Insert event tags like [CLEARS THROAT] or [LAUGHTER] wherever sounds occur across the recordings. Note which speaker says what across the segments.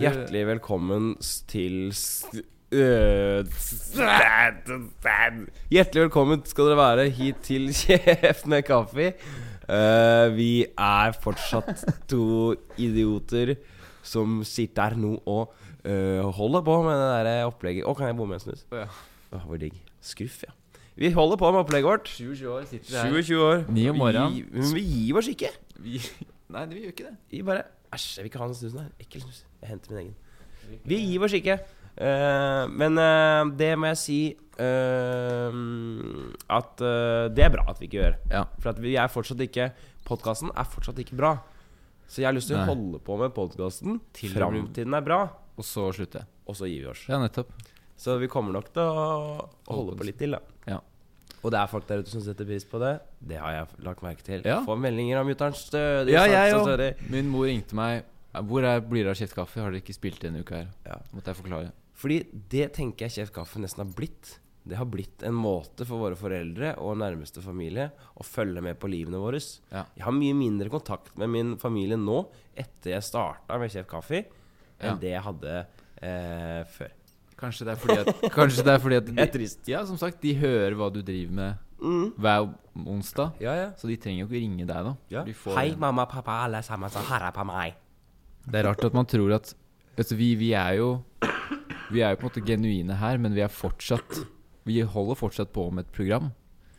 Speaker 1: Hjertelig velkommen til øh, Hjertelig velkommen skal dere være hit til [LAUGHS] Kjeft med kaffe. Uh, vi er fortsatt to idioter som sitter her nå og uh, holder på med det der opplegget. Å, kan jeg bomme en snus?
Speaker 2: Oh, ja.
Speaker 1: Åh, hvor digg. Skruff, ja. Vi holder på med opplegget vårt.
Speaker 2: 27 år sitter vi her.
Speaker 1: 27 år.
Speaker 2: Ni om morgenen.
Speaker 1: Vi, men vi gir oss ikke.
Speaker 2: Vi, [LAUGHS] nei, vi gjør ikke det.
Speaker 1: Vi bare Æsj, jeg vil ikke ha den snusen her. Ekkel snus. Jeg henter min egen. Vi gir oss ikke. Uh, men uh, det må jeg si uh, At det er bra at vi ikke gjør.
Speaker 2: Ja.
Speaker 1: For at vi er fortsatt ikke Podkasten er fortsatt ikke bra. Så jeg har lyst til å holde på med podkasten fram til den er bra.
Speaker 2: Og så slutte.
Speaker 1: Og så gir vi oss.
Speaker 2: Ja, nettopp.
Speaker 1: Så vi kommer nok til å holde på litt til, da.
Speaker 2: Ja.
Speaker 1: Og det er folk der ute som setter pris på det. Det har jeg lagt merke til.
Speaker 2: Ja.
Speaker 1: Får meldinger av mutter'n stødig.
Speaker 2: Ja, jeg òg. Min mor ringte meg. Hvor er, blir det av Kjeft kaffe? Har dere ikke spilt denne uka her?
Speaker 1: Ja.
Speaker 2: Måtte jeg forklare.
Speaker 1: Fordi det tenker jeg Kjeft Kaffe nesten har blitt. Det har blitt en måte for våre foreldre og nærmeste familie å følge med på livene våre.
Speaker 2: Ja.
Speaker 1: Jeg har mye mindre kontakt med min familie nå etter jeg starta med Kjeft Kaffe, enn
Speaker 2: Ja.
Speaker 1: det jeg hadde eh, før.
Speaker 2: Kanskje det er fordi at, kanskje det er fordi at [LAUGHS]
Speaker 1: Det er trist.
Speaker 2: Ja, som sagt, de hører hva du driver med
Speaker 1: Mm.
Speaker 2: hver onsdag.
Speaker 1: Ja, ja.
Speaker 2: Så de trenger jo ikke ringe deg, da.
Speaker 1: ja.
Speaker 2: De får-
Speaker 1: Hei, mamma, pappa, alle sammen som hører på meg.
Speaker 2: Det er rart at man tror at altså vi, vi er jo Vi er jo på en måte genuine her, men vi er fortsatt Vi holder fortsatt på med et program.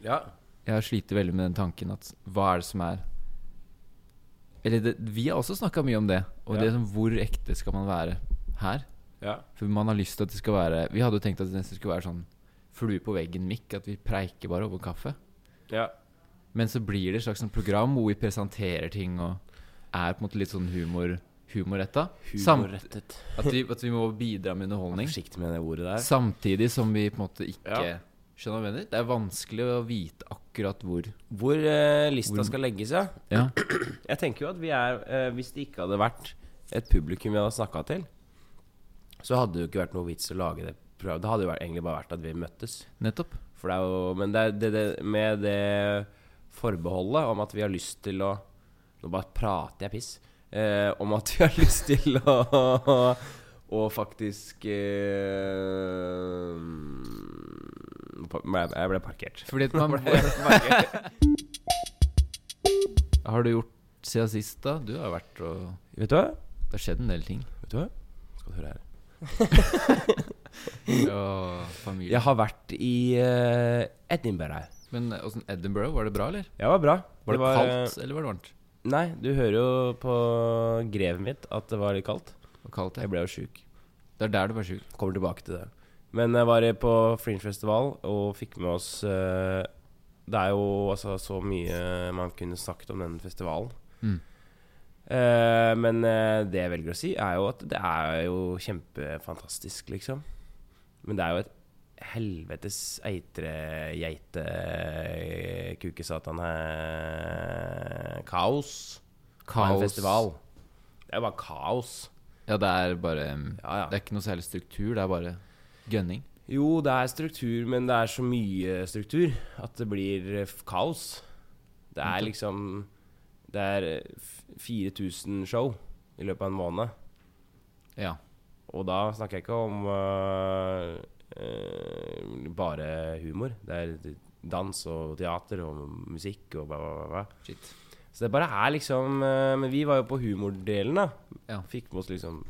Speaker 1: Ja.
Speaker 2: Jeg har slitt veldig med den tanken at hva er det som er Eller det, vi har også snakka mye om det. Og
Speaker 1: Ja.
Speaker 2: det som hvor ekte skal man være her?
Speaker 1: ja.
Speaker 2: For man har lyst til at det skal være Vi hadde jo tenkt at det nesten skulle være sånn flue på veggen-mikk. At vi preiker bare over kaffe.
Speaker 1: ja.
Speaker 2: Men så blir det et slags sånn program hvor vi presenterer ting og er på en måte litt sånn humor humorretta.
Speaker 1: Humorrettet.
Speaker 2: at vi, at vi må bidra med underholdning.
Speaker 1: forsiktig med det ordet der.
Speaker 2: Samtidig som vi på en måte ikke
Speaker 1: Ja.
Speaker 2: Skjønner du hva jeg mener? Det er vanskelig å vite akkurat hvor.
Speaker 1: Hvor eh, lista
Speaker 2: Hvor-
Speaker 1: skal legges, ja.
Speaker 2: Ja, [CLEARS THROAT]
Speaker 1: Jeg tenker jo at vi er eh, Hvis det ikke hadde vært et publikum vi hadde snakka til, så hadde det jo ikke vært noe vits å lage det programmet. Det hadde jo vært, egentlig bare vært at vi møttes.
Speaker 2: nettopp.
Speaker 1: For det er jo Men det er det, det, med det forbeholdet om at vi har lyst til å Nå bare prater jeg piss. Eh, om at vi har [LAUGHS] lyst til å å faktisk eh, Jeg ble parkert.
Speaker 2: Fordi [LAUGHS] man ble parkert. Har du gjort siden sist, da? Du har vært og
Speaker 1: Vet du hva?
Speaker 2: Det har skjedd en del ting.
Speaker 1: Vet du hva? Skal du høre her. [LAUGHS]
Speaker 2: Og.
Speaker 1: Jeg har vært i uh, Edinburgh.
Speaker 2: Men åssen Edinburgh, var det bra, eller?
Speaker 1: Ja, det var bra.
Speaker 2: Var det,
Speaker 1: var,
Speaker 2: kaldt, eller var det varmt?
Speaker 1: Nei, du hører jo på grevet mitt at det var litt kaldt.
Speaker 2: Var kaldt, ja.
Speaker 1: Jeg ble jo sjuk.
Speaker 2: Det er der du var sjuk.
Speaker 1: Kommer tilbake til det. Men jeg var på Fringe Festival og fikk med oss uh, Det er jo altså så mye man kunne snakket om den festivalen.
Speaker 2: Mm.
Speaker 1: Uh, men uh, det jeg velger å si, er jo at det er jo kjempefantastisk, liksom. Men det er jo et helvetes eitre, geite, kukesatan Kaos. kaos. Festival. Det er bare kaos.
Speaker 2: Ja, det er bare um,
Speaker 1: Ja, ja.
Speaker 2: Det er ikke noe særlig struktur, det er bare gønning.
Speaker 1: Jo, det er struktur, men det er så mye struktur at det blir eh, kaos. Det er liksom Det er eh, 4000 show i løpet av en måned.
Speaker 2: Ja.
Speaker 1: Og da snakker jeg ikke om øh, øh, bare humor. Det er dans og teater og musikk og bla, bla, bla. bla.
Speaker 2: Shit.
Speaker 1: Så det bare er liksom øh, Men vi var jo på humordelen, da.
Speaker 2: Ja.
Speaker 1: Fikk med oss liksom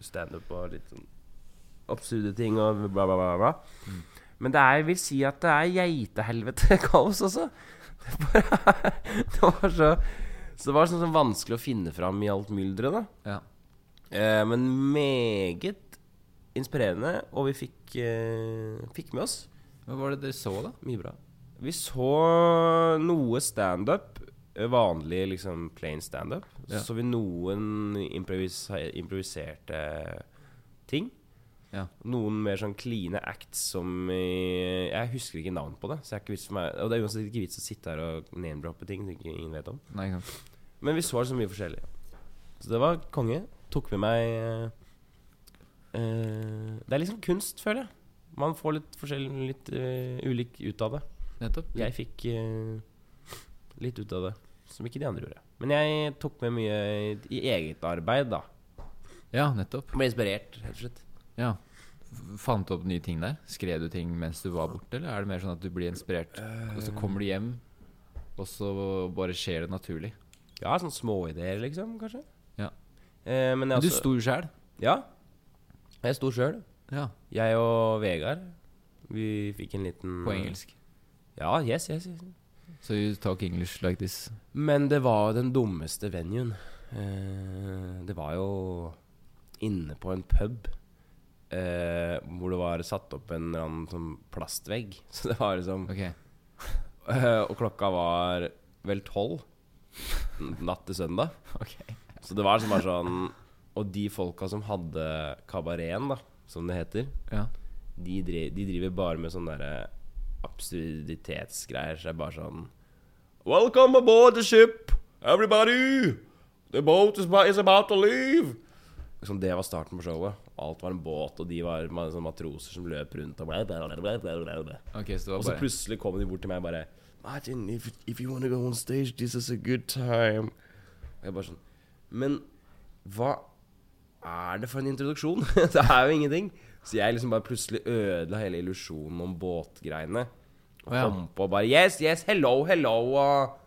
Speaker 1: standup og litt sånn absurde ting og bla, bla, bla. bla.
Speaker 2: Mm.
Speaker 1: Men det er, vil si at det er geitehelvete [LAUGHS] kaos også. Det, bare, det var så Så det var sånn, sånn vanskelig å finne fram i alt mylderet, da.
Speaker 2: Ja.
Speaker 1: Eh, men meget inspirerende, og vi fikk, eh, fikk med oss
Speaker 2: Hva var det dere så, da?
Speaker 1: mye bra. Vi så noe standup. eh, Vanlig liksom plain standup.
Speaker 2: Ja.
Speaker 1: Så så vi noen improvis improviserte ting.
Speaker 2: Ja.
Speaker 1: Noen mer sånn kline acts som eh, Jeg husker ikke navn på det. Så jeg er ikke vits for meg Og det er uansett ikke vits å sitte her og name-droppe ting som ikke ingen vet om.
Speaker 2: Nei, ikke sant.
Speaker 1: Men vi så så mye forskjellig. Så det var konge. Tok med meg eh, eh, Det er liksom kunst, føler jeg. Man får litt forskjellig Litt uh, ulik ut av det.
Speaker 2: Nettopp.
Speaker 1: Jeg fikk uh, litt ut av det som ikke de andre gjorde. Men jeg tok med mye i, i eget arbeid, da.
Speaker 2: Ja, nettopp.
Speaker 1: Ble inspirert, rett og slett.
Speaker 2: Ja. Fant du opp nye ting der? Skrev du ting mens du var borte, eller er det mer sånn at du blir inspirert, og så kommer du hjem, og så bare skjer det naturlig?
Speaker 1: Ja, sånne småideer, liksom, kanskje.
Speaker 2: Ja.
Speaker 1: Eh, men jeg
Speaker 2: Du sto jo sjæl.
Speaker 1: Ja. Jeg sto sjøl.
Speaker 2: Ja.
Speaker 1: Jeg og Vegard. Vi fikk en liten
Speaker 2: På engelsk.
Speaker 1: Ja, yes, yes, yes.
Speaker 2: So you talk English like this?
Speaker 1: Men det var den dummeste venuen. Eh, det var jo inne på en pub. Eh, hvor det var satt opp en eller annen sånn plastvegg. [LAUGHS] Så det var liksom
Speaker 2: okay. [LAUGHS]
Speaker 1: eh, Og klokka var vel tolv natt til søndag. [LAUGHS]
Speaker 2: Okay.
Speaker 1: Så det var liksom bare sånn Og de folka som hadde kabareten, da, som det heter,
Speaker 2: Ja.
Speaker 1: de, driver, de driver bare med sånne derre absurditetsgreier. Så det er bare sånn Welcome aboard the ship, everybody! The boat is, is about to leave! Liksom det var starten på showet. Alt var en båt, og de var sånne matroser som løp rundt. Og, bla, bla, bla, bla, bla, bla, bla.
Speaker 2: Ok, så
Speaker 1: og så
Speaker 2: bare
Speaker 1: plutselig kom de bort til meg og bare Martin, if, if you wanna go on stage, this is a good time. Og jeg bare sånn Men hva er det for en introduksjon? [LAUGHS] det er jo ingenting. Så jeg liksom bare plutselig ødela hele illusjonen om båtgreiene. Og
Speaker 2: oh, ja.
Speaker 1: kom på bare Yes, yes, hello, hello. og-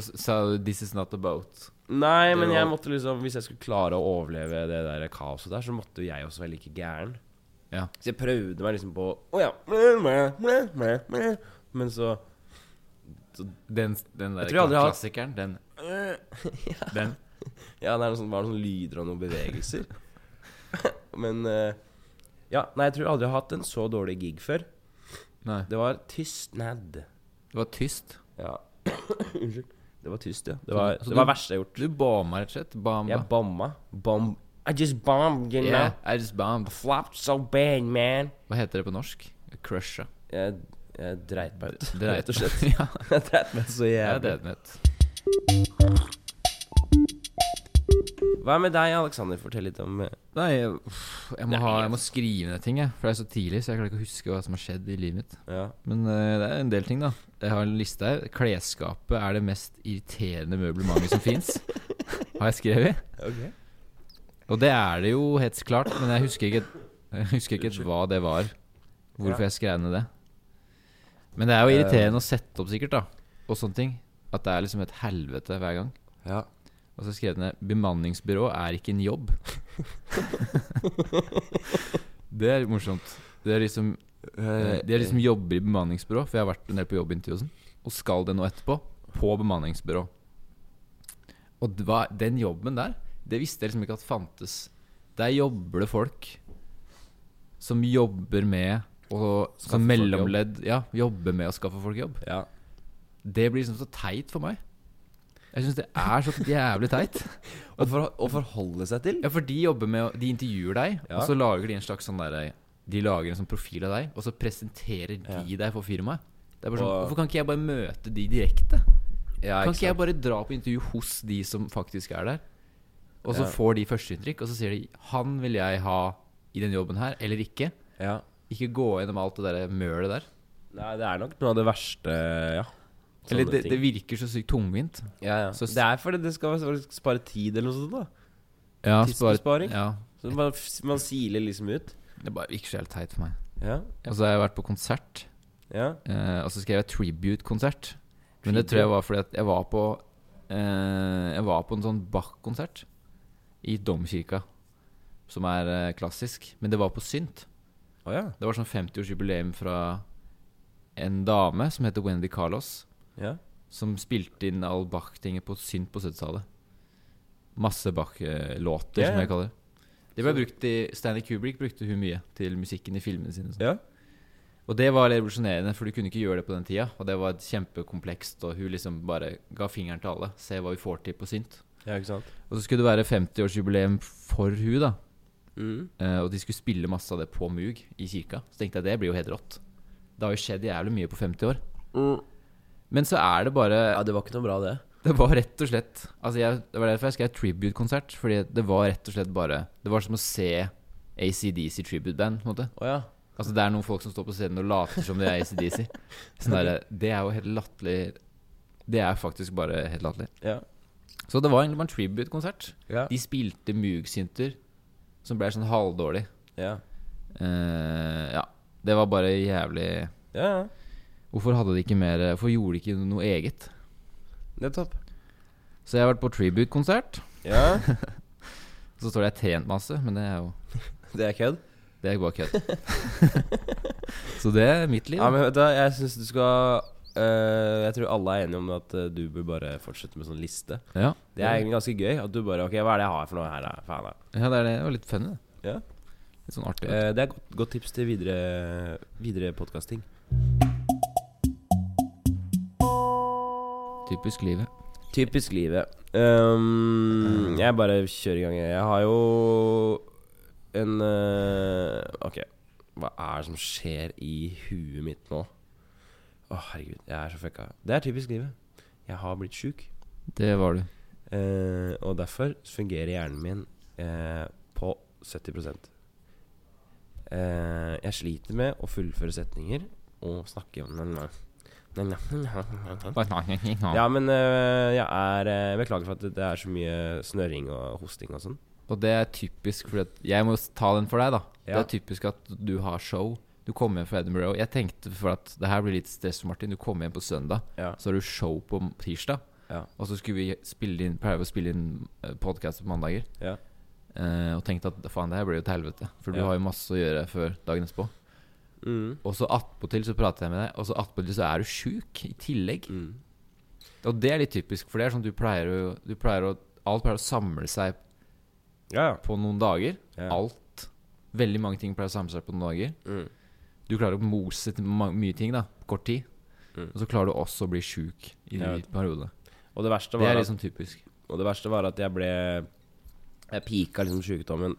Speaker 2: Sa du 'this is not a boat'?
Speaker 1: Nei, men jeg måtte liksom hvis jeg skulle klare å overleve det der kaoset der, så måtte jeg også være like gæren.
Speaker 2: Ja.
Speaker 1: Så jeg prøvde meg liksom på Å ja. Men så
Speaker 2: Den, den der klassikeren, den [LAUGHS] Den [LAUGHS]
Speaker 1: Ja, det sånn, bare noen lyder og noen bevegelser. [LAUGHS] Men eh, Ja, nei, jeg tror aldri jeg har hatt en så dårlig gig før.
Speaker 2: Nei.
Speaker 1: Det var tyst nad.
Speaker 2: Det var tyst.
Speaker 1: Ja. [COUGHS] Unnskyld. Det var tyst, ja. Det var
Speaker 2: du- så
Speaker 1: det var
Speaker 2: du-
Speaker 1: verste jeg har gjort.
Speaker 2: Du bomma, rett og slett. Bomba.
Speaker 1: Jeg bomma. Bomb I just bombed, you know.
Speaker 2: Yeah, I just bombed.
Speaker 1: I flopped so bad, man.
Speaker 2: Hva heter det på norsk? Crusha.
Speaker 1: Jeg, jeg dreit meg ut,
Speaker 2: Dreit.
Speaker 1: rett og slett. [LAUGHS]
Speaker 2: ja,
Speaker 1: Jeg dreit meg så
Speaker 2: jævlig. Jeg
Speaker 1: jævlig.
Speaker 2: meg nett.
Speaker 1: Hva med deg, Alexander? Fortell litt om eh,
Speaker 2: Nei, jeg, jeg, må ha,
Speaker 1: jeg-
Speaker 2: må skrive ned ting, jeg. For det er så tidlig, så jeg klarer ikke å huske hva som har skjedd i livet mitt.
Speaker 1: Ja.
Speaker 2: Men uh, det er en del ting, da. Jeg har en liste her. Klesskapet er det mest irriterende møblementet som fins. [LAUGHS] Har jeg skrevet.
Speaker 1: Okay.
Speaker 2: Og det er det jo helt klart, men jeg husker ikke, jeg husker ikke hva det var. Hvorfor jeg skrev ned det. Men det er jo irriterende å sette opp, sikkert, da. Og sånne ting. At det er liksom et helvete hver gang.
Speaker 1: Ja.
Speaker 2: Og så skrev jeg ned 'Bemanningsbyrå er ikke en jobb'. [LAUGHS] det er morsomt. Det er liksom Det De er liksom jobber i bemanningsbyrå, for jeg har vært en del på jobbintervju og sånn, og skal det nå etterpå. På bemanningsbyrå. Og det var, den jobben der, det visste jeg liksom ikke at fantes. Der jobber det folk som jobber med å
Speaker 1: Skaffe
Speaker 2: Som
Speaker 1: folk
Speaker 2: jobb. Ja, jobber med å skaffe folk jobb.
Speaker 1: ja.
Speaker 2: Det blir liksom så teit for meg. Jeg syns det er så jævlig teit. [LAUGHS]
Speaker 1: Og for, å forholde seg til?
Speaker 2: Ja, for de jobber med De intervjuer deg,
Speaker 1: Ja.
Speaker 2: og så lager de en slags sånn derre De lager en sånn profil av deg, og så presenterer de
Speaker 1: Ja.
Speaker 2: deg for firmaet. Det er bare sånn,
Speaker 1: Og-
Speaker 2: Hvorfor kan ikke jeg bare møte de direkte?
Speaker 1: Ja,
Speaker 2: kan ikke jeg bare dra på intervju hos de som faktisk er der? Og så får de førsteinntrykk, og så sier de 'Han vil jeg ha i den jobben her', eller ikke.
Speaker 1: Ja.
Speaker 2: Ikke gå gjennom alt det der mølet der.
Speaker 1: Nei, det er nok noe av det verste, ja.
Speaker 2: Eller det, det virker så sykt tungvint.
Speaker 1: ja, ja.
Speaker 2: så-
Speaker 1: det er fordi det skal spare tid eller noe sånt, da.
Speaker 2: Ja,
Speaker 1: Tidsbesparing.
Speaker 2: Ja,
Speaker 1: Så man, man siler liksom ut.
Speaker 2: det bare virker så helt teit for meg.
Speaker 1: Ja.
Speaker 2: Og så har jeg vært på konsert.
Speaker 1: Ja.
Speaker 2: Eh, og så skrev jeg tribute-konsert. Men det tror jeg var fordi at jeg var på eh, Jeg var på en sånn Bach-konsert i Domkirka, som er eh, klassisk. Men det var på synt.
Speaker 1: Oh, ja.
Speaker 2: Det var sånn 50-årsjubileum fra en dame som heter Wendy Carlos,
Speaker 1: ja.
Speaker 2: som spilte inn all Bach-tinget på synt på 70-tallet. Masse Bach-låter,
Speaker 1: Ja,
Speaker 2: som jeg kaller det. Det ble brukt i Stanley Kubrick brukte hun mye til musikken i filmene sine. sånn.
Speaker 1: ja.
Speaker 2: Og det var revolusjonerende, for du kunne ikke gjøre det på den tida. Og det var kjempekomplekst, og hun liksom bare ga fingeren til alle. Se hva vi får til på synt.
Speaker 1: Ja, ikke sant.
Speaker 2: Og så skulle det være 50-årsjubileum for hun da
Speaker 1: Mm.
Speaker 2: Uh, Og de skulle spille masse av det på Moog i kirka. Så tenkte jeg det blir jo helt rått. Det har jo skjedd jævlig mye på 50 år.
Speaker 1: Mm.
Speaker 2: Men så er det bare
Speaker 1: Ja, det var ikke noe bra, det. [LAUGHS]
Speaker 2: Det var rett og slett Altså jeg, Det var derfor jeg skrev tribute-konsert. Fordi det var rett og slett bare Det var som å se ACDC tribute-band. på en måte
Speaker 1: Oh, ja.
Speaker 2: Altså Det er noen folk som står på scenen og later som de er ACDC. [LAUGHS] Sånn der, det er jo helt latterlig Det er faktisk bare helt latterlig.
Speaker 1: Ja.
Speaker 2: Så det var egentlig bare en tribute-konsert.
Speaker 1: ja.
Speaker 2: De spilte Moog-synter som ble sånn halvdårlig.
Speaker 1: Ja.
Speaker 2: Uh, ja. Det var bare jævlig
Speaker 1: Ja, ja.
Speaker 2: Hvorfor hadde de ikke mer Hvorfor gjorde de ikke noe eget?
Speaker 1: Nettopp.
Speaker 2: Så jeg har vært på tribute-konsert.
Speaker 1: Ja, [LAUGHS]
Speaker 2: Så står det 'jeg har trent masse', men det er jo [LAUGHS]
Speaker 1: det er kødd.
Speaker 2: Det er bare kødd. [LAUGHS] så det er mitt liv.
Speaker 1: Ja, men vet du, jeg syns du skal øh, Jeg tror alle er enige om at øh, du bør bare fortsette med sånn liste.
Speaker 2: Ja,
Speaker 1: Det er egentlig ganske gøy. At du bare Ok, hva er det jeg har for noe her, da? Faen, da.
Speaker 2: ja det er det. Det var litt funny. det.
Speaker 1: Ja.
Speaker 2: Litt sånn artig.
Speaker 1: Uh, det er godt, godt tips til videre, videre podkasting.
Speaker 2: Typisk livet.
Speaker 1: Typisk livet. Um, jeg bare kjører i gang. Jeg har jo en uh, Ok, hva er det som skjer i huet mitt nå? Å, herregud, jeg er så fucka. Det er typisk livet. Jeg har blitt sjuk.
Speaker 2: Det var du.
Speaker 1: Uh, og derfor fungerer hjernen min uh, på 70 eh, Jeg sliter med å fullføre setninger og snakke Ja, men eh, jeg er eh, Beklager for at det er så mye snørring og hosting og sånn.
Speaker 2: Og det er typisk, for jeg må ta den for deg, da. Det er typisk at du har show. Du kommer hjem fra Edinburgh. Jeg tenkte for at det her blir litt stress for Martin. Du kommer hjem på søndag,
Speaker 1: Ja.
Speaker 2: så har du show på tirsdag.
Speaker 1: Ja.
Speaker 2: Og så skulle vi spille inn, prøve å spille inn podkast på mandager.
Speaker 1: Ja.
Speaker 2: Eh, og tenkte at faen, det her blir jo til helvete. For du har jo masse å gjøre før dagen etterpå.
Speaker 1: Mm.
Speaker 2: Og så attpåtil så prater jeg med deg, og så attpåtil så er du sjuk i tillegg.
Speaker 1: Mm.
Speaker 2: Og det er litt typisk, for det er sånn du pleier å, du pleier å Alt pleier å samle seg
Speaker 1: Ja, ja.
Speaker 2: på noen dager.
Speaker 1: Ja.
Speaker 2: Alt. Veldig mange ting pleier å samle seg på noen dager.
Speaker 1: Mm.
Speaker 2: Du klarer å mose til mye ting, da. på Kort tid.
Speaker 1: Mm.
Speaker 2: Og så klarer du også å bli sjuk i en periode.
Speaker 1: Og det verste
Speaker 2: Det
Speaker 1: var
Speaker 2: er
Speaker 1: at,
Speaker 2: liksom typisk.
Speaker 1: og det verste var at jeg ble Jeg pika liksom sykdommen